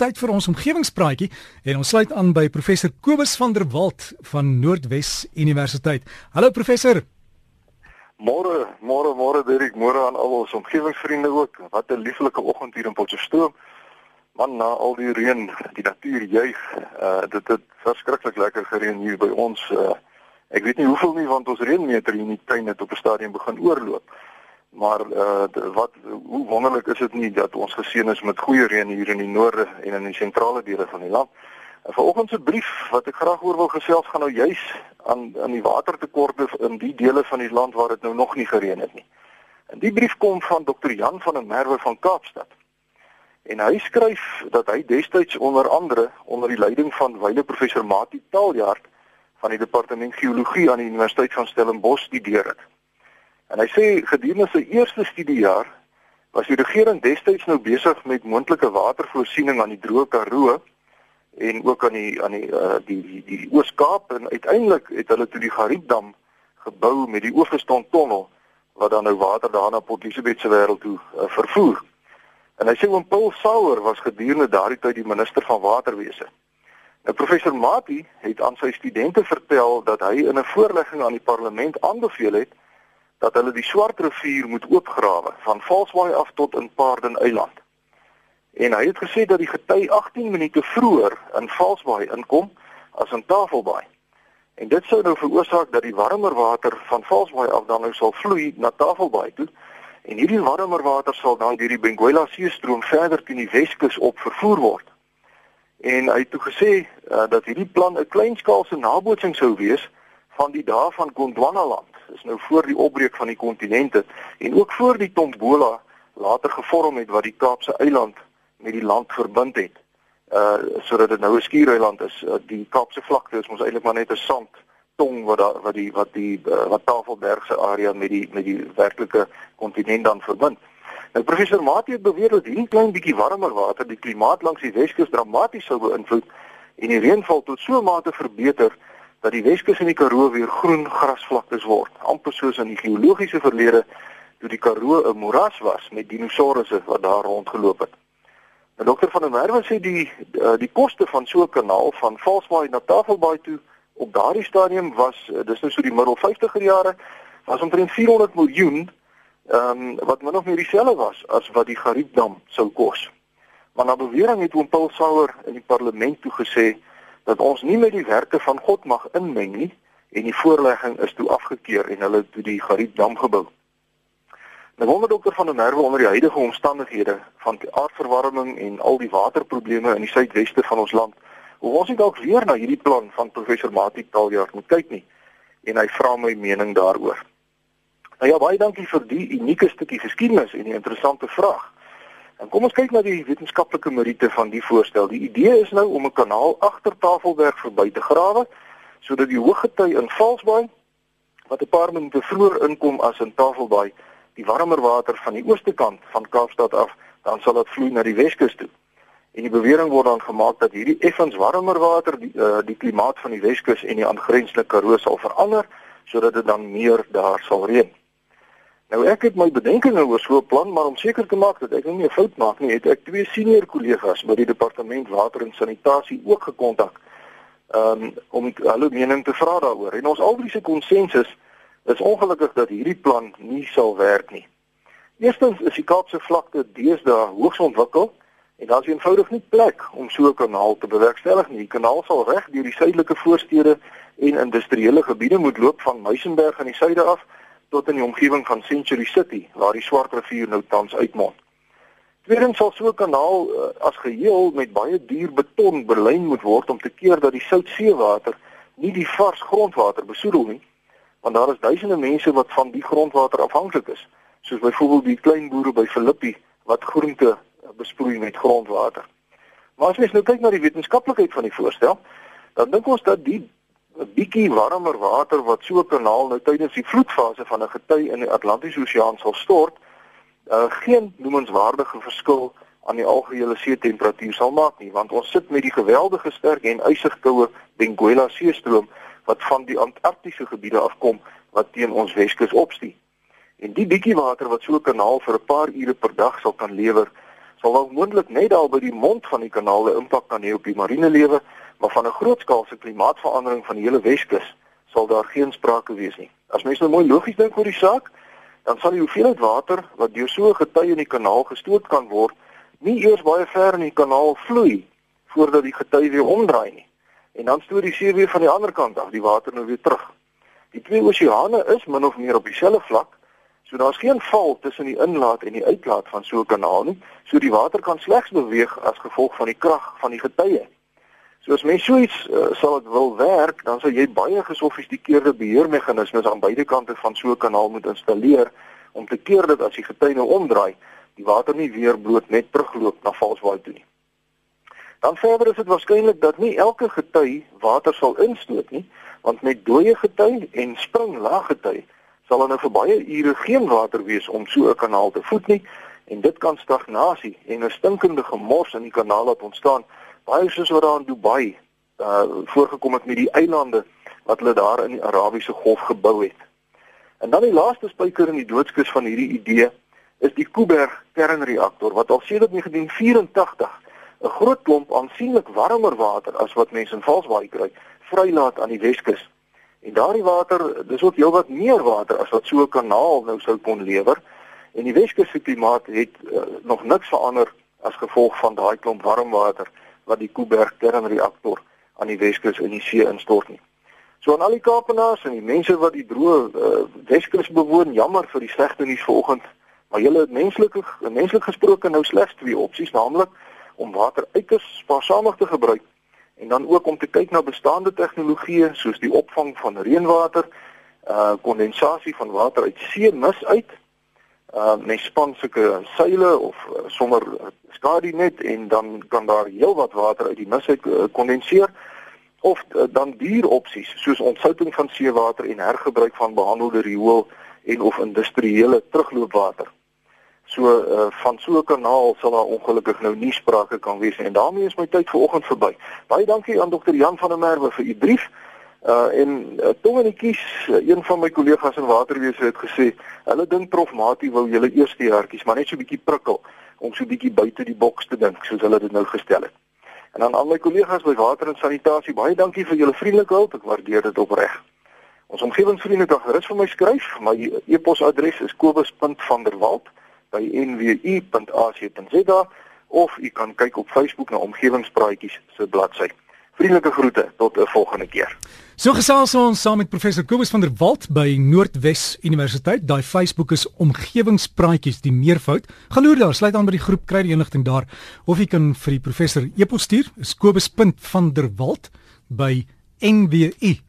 tyd vir ons omgewingspraatjie en ons sluit aan by professor Kobus van der Walt van Noordwes Universiteit. Hallo professor. Môre, môre, môre Dirk, môre aan al ons omgewingsvriende ook. Wat 'n lieflike oggend hier in Potchefstroom. Man, na al die reën, die natuur juig. Uh dit het verskriklik lekker gereën hier by ons. Uh ek weet nie hoeveel nie want ons reënmeter hier in die tuin het op 'n stadium begin oorloop. Maar uh wat hoe wonderlik is dit nie dat ons geseën is met goeie reën hier in die noorde en in die sentrale dele van die land. En vanoggend se brief wat ek graag oor wil gesels gaan nou juis aan aan die watertekorte in die dele van die land waar dit nou nog nie gereën het nie. En die brief kom van Dr. Jan van der Merwe van Kaapstad. En hy skryf dat hy destyds onder andere onder die leiding van wyle professor Mati Taljaard van die departement geologie aan die Universiteit van Stellenbosch studeer het. En hy sê gedurende sy eerste studiejaar was die regering destyds nou besig met moontlike watervoorsiening aan die Droë Karoo en ook aan die aan die uh, die die, die Oos-Kaap en uiteindelik het hulle toe die Gariepdam gebou met die oorgestaan tonnel wat dan nou water daar na Port Elizabeth se wêreld toe uh, vervoer. En hy sê oom Paul Sauer was gedurende daardie tyd die minister van waterwese. Nou professor Mati het aan sy studente vertel dat hy in 'n voorlegging aan die parlement aanbeveel het dat hulle die Swart rivier moet oopgrawe van Valsbaai af tot in Paarden Eiland. En hy het gesê dat die gety 18 minute vroeër in Valsbaai inkom as in Tafelbaai. En dit sou nou veroorsaak dat die warmer water van Valsbaai af dan nou sal vloei na Tafelbaai toe. En hierdie warmer water sal dan deur die Benguela See stroom verder teen die Weskus op vervoer word. En hy het toe gesê uh, dat hierdie plan 'n kleinskaalse nabootsing sou wees van die dae van Gondwanaland is nou voor die opbreek van die kontinente en ook voor die Tombola later gevorm het wat die Kaapse eiland met die land verbind het. Uh sodat dit nou 'n skiereiland is. Uh, die Kaapse vlakte is mos eintlik maar net 'n sand tong wat daar wat die wat die uh, wat Tafelbergse area met die met die werklike kontinent dan verbind. Nou professor Mati het beweer dat hierdie klein bietjie warmer water die klimaat langs die Weskus dramaties sou beïnvloed en die reënval tot so 'n mate verbeter dat die Weskus en die Karoo weer groen grasvlaktes word, amper soos in die geologiese verlede toe die Karoo 'n moeras was met dinosourusse wat daar rondgeloop het. En dokter van der Merwe sê die uh, die koste van so 'n kanaal van Valsbaai na Tafelbaai toe op daardie stadium was uh, dis nou so die middel 50er jare was omtrent 400 miljoen ehm um, wat min of meer dieselfde was as wat die Gariepdam sou kos. Maar na bewering het oom Paul Sauer in die parlement toe gesê dat ons nie met die werke van God mag inmeng nie en die voorlegging is toe afgekeur en hulle toe die Gariepdam gebou. Nou wonder dokter van der Merwe onder die huidige omstandighede van die aardverwarming en al die waterprobleme in die suidweste van ons land, hoe ons dalk weer na hierdie plan van professor Mati Taljaard moet kyk nie en hy vra my mening daaroor. Nou ja, baie dankie vir die unieke stukkie geskiedenis en die interessante vraag. En kom ons kyk na die wetenskaplike meriete van die voorstel. Die idee is nou om 'n kanaal agter Tafelberg verby te grawe sodat die hoëgety in Valsbaai wat 'n paar minute vroeër inkom as in Tafelbaai, die warmer water van die ooste kant van Kaapstad af, dan sal dit vloei na die Weskus toe. En die bewering word dan gemaak dat hierdie effens warmer water die, uh, die klimaat van die Weskus en die aangrensende Karoo sal verander sodat dit dan meer daar sal reën. Nou ek het my bedenkinge oor so 'n plan, maar om seker te maak dat ek nou nie 'n fout maak nie, het ek twee senior kollegas by die departement water en sanitasie ook gekontak. Um om hulle mening te vra daaroor. En ons albei se konsensus is ongelukkig dat hierdie plan nie sal werk nie. Eerstens is die Kaapse vlakte deesdae hoogs ontwikkel en daar's eenvoudig nie plek om so 'n kanaal te bewerkstellig nie. Die kanaal sal reg deur die suidelike voorstede en industriële gebiede moet loop van Muizenberg aan die suide af tot in die omgewing van Century City waar die Swart rivier nou tans uitmond. Tweedens sal so 'n kanaal uh, as geheel met baie duur beton belyn moet word om te keer dat die soutseewater nie die vars grondwater besoedel nie, want daar is duisende mense wat van die grondwater afhanklik is, soos byvoorbeeld die klein boere by Philippi wat groente uh, besproei met grondwater. Maar as mens nou kyk na die wetenskaplikheid van die voorstel, dan dink ons dat die bietjie warmer water wat so 'n kanaal nou tydens die vloedfase van 'n gety in die Atlantiese Oseaan sal stort, uh, geen noemenswaardige verskil aan die algehele see temperatuur sal maak nie, want ons sit met die geweldige sterk en ysig koue Benguela see stroom wat van die Antarktiese gebiede afkom wat teen ons Weskus opstie. En die bietjie water wat so 'n kanaal vir 'n paar ure per dag sal kan lewer, sal wel moontlik net daar by die mond van die kanaal 'n impak kan hê op die marine lewe, maar van 'n grootskaalse klimaatsverandering van die hele Weskus sal daar geen sprake wees nie. As mense nou mooi logies dink oor die saak, dan sal die hoeveelheid water wat deur so 'n gety in die kanaal gestoot kan word, nie eers baie ver in die kanaal vloei voordat die gety weer omdraai nie. En dan stoot die see weer van die ander kant af, die water nou weer terug. Die twee oseane is min of meer op dieselfde vlak, so daar's geen val tussen die inlaat en die uitlaat van so 'n kanaal nie, so die water kan slegs beweeg as gevolg van die krag van die getye. So as mens so iets uh, sal dit wil werk, dan sal jy baie gesofistikeerde beheermeganismes aan beide kante van so 'n kanaal moet installeer om te keer dat as die gety nou omdraai, die water nie weer bloot net terugloop na Valsbaai toe nie. Dan verder is dit waarskynlik dat nie elke gety water sal instoot nie, want met dooie gety en springlaag gety sal dan nou vir baie ure geen water wees om so 'n kanaal te voed nie en dit kan stagnasie en 'n stinkende gemors in die kanaal laat ontstaan, baie soos wat daar in Dubai uh voorgekom het met die eilande wat hulle daar in die Arabiese Golf gebou het. En dan die laaste spyker in die doodskus van hierdie idee is die Kuiberg kernreaktor wat al sedert 1984 'n groot klomp aansienlik warmer water as wat mense in Valsbaai kry, vrylaat aan die Weskus. En daardie water, dis ook heelwat meer water as wat so 'n kanaal nou sou kon lewer. En die Weskus se klimaat het uh, nog niks verander as gevolg van daai klomp warm water wat die Kuiberg kernreaktor aan die Weskus in die see instort nie. So aan al die Kaapenaars en die mense wat die droë uh, Weskus bewoon, jammer vir die slegte nuus vanoggend, maar julle het menslik menslik gesproke nou slegs twee opsies, naamlik om water uiters spaarsamig te gebruik en dan ook om te kyk na bestaande tegnologieë soos die opvang van reënwater, uh kondensasie van water uit see mis uit. Uh mens span sulke seile of uh, sommer skadu net en dan kan daar heelwat water uit die mis uit uh, kondenseer of uh, dan duur opsies soos ontsouting van seewater en hergebruik van behandelde riool en of industriële terugloopwater. So uh, van so 'n kanaal sal daar ongelukkig nou nie sprake kan wees nie. En daarmee is my tyd vir oggend verby. Baie dankie aan dokter Jan van der Merwe vir u brief. Uh en uh, tong en kies uh, een van my kollegas in waterwese het gesê hulle dink prof Mati wou julle eerste jaartjies maar net so 'n bietjie prikkel om so 'n bietjie buite die boks te dink soos hulle dit nou gestel het. En dan al my kollegas by water en sanitasie baie dankie vir julle vriendelike hulp ek waardeer dit opreg. Ons omgewingsvriende kan gerus vir my skryf. My e-posadres is kobus.vanderwalt@ by nwu.ac.za of u kan kyk op Facebook na omgewingspraatjies se bladsy. Vriendelike groete tot 'n volgende keer. So gesels ons saam met professor Kobus van der Walt by Noordwes Universiteit. Daai Facebook is omgewingspraatjies die meervoud. Gaan loer daar, sluit aan by die groep kry die inligting daar of jy kan vir die professor e-pos stuur. Is kobus.vanderwalt by nwu.ac.za